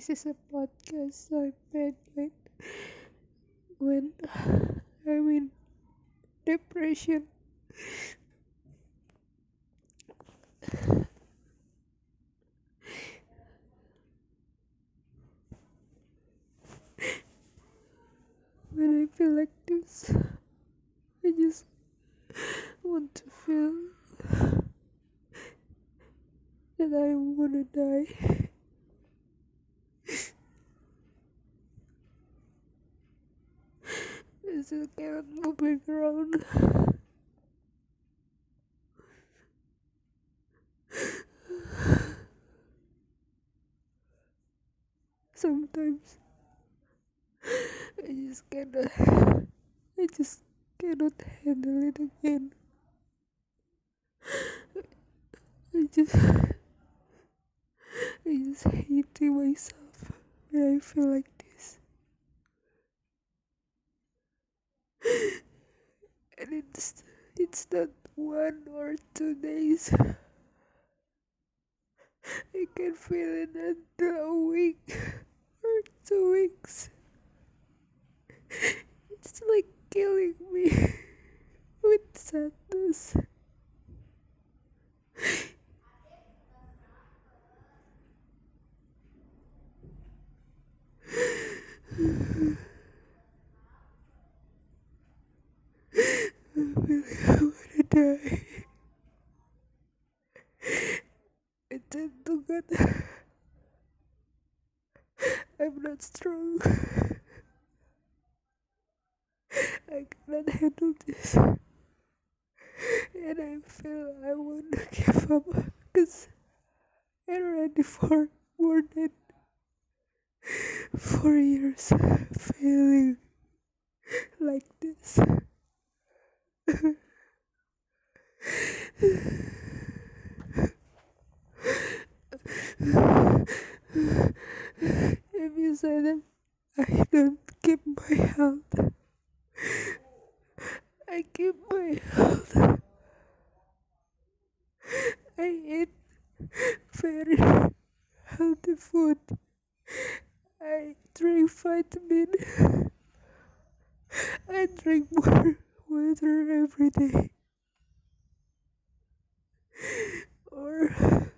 this is a podcast so I meant like when I'm in depression. When I feel like this I just want to feel that I wanna die I still cannot move around sometimes I just cannot I just cannot handle it again. I just I just hate myself when I feel like this and it's it's not one or two days I can feel it until a week or two weeks. It's like killing me with sadness. I feel like I wanna die. I tend to God I'm not strong. I cannot handle this. And I feel I want to give up because I'm ready for more than four years failing like this. If you say that I don't keep my health, I keep my health. I eat very healthy food. I drink vitamin. I drink more water every day. Or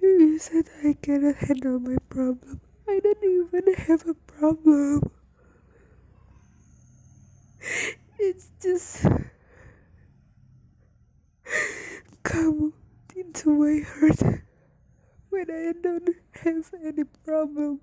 you said I cannot handle my problem. I don't even have a problem. It's just come into my heart when I don't have any problem.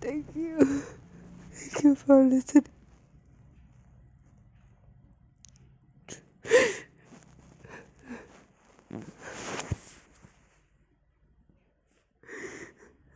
Thank you. Thank you for listening.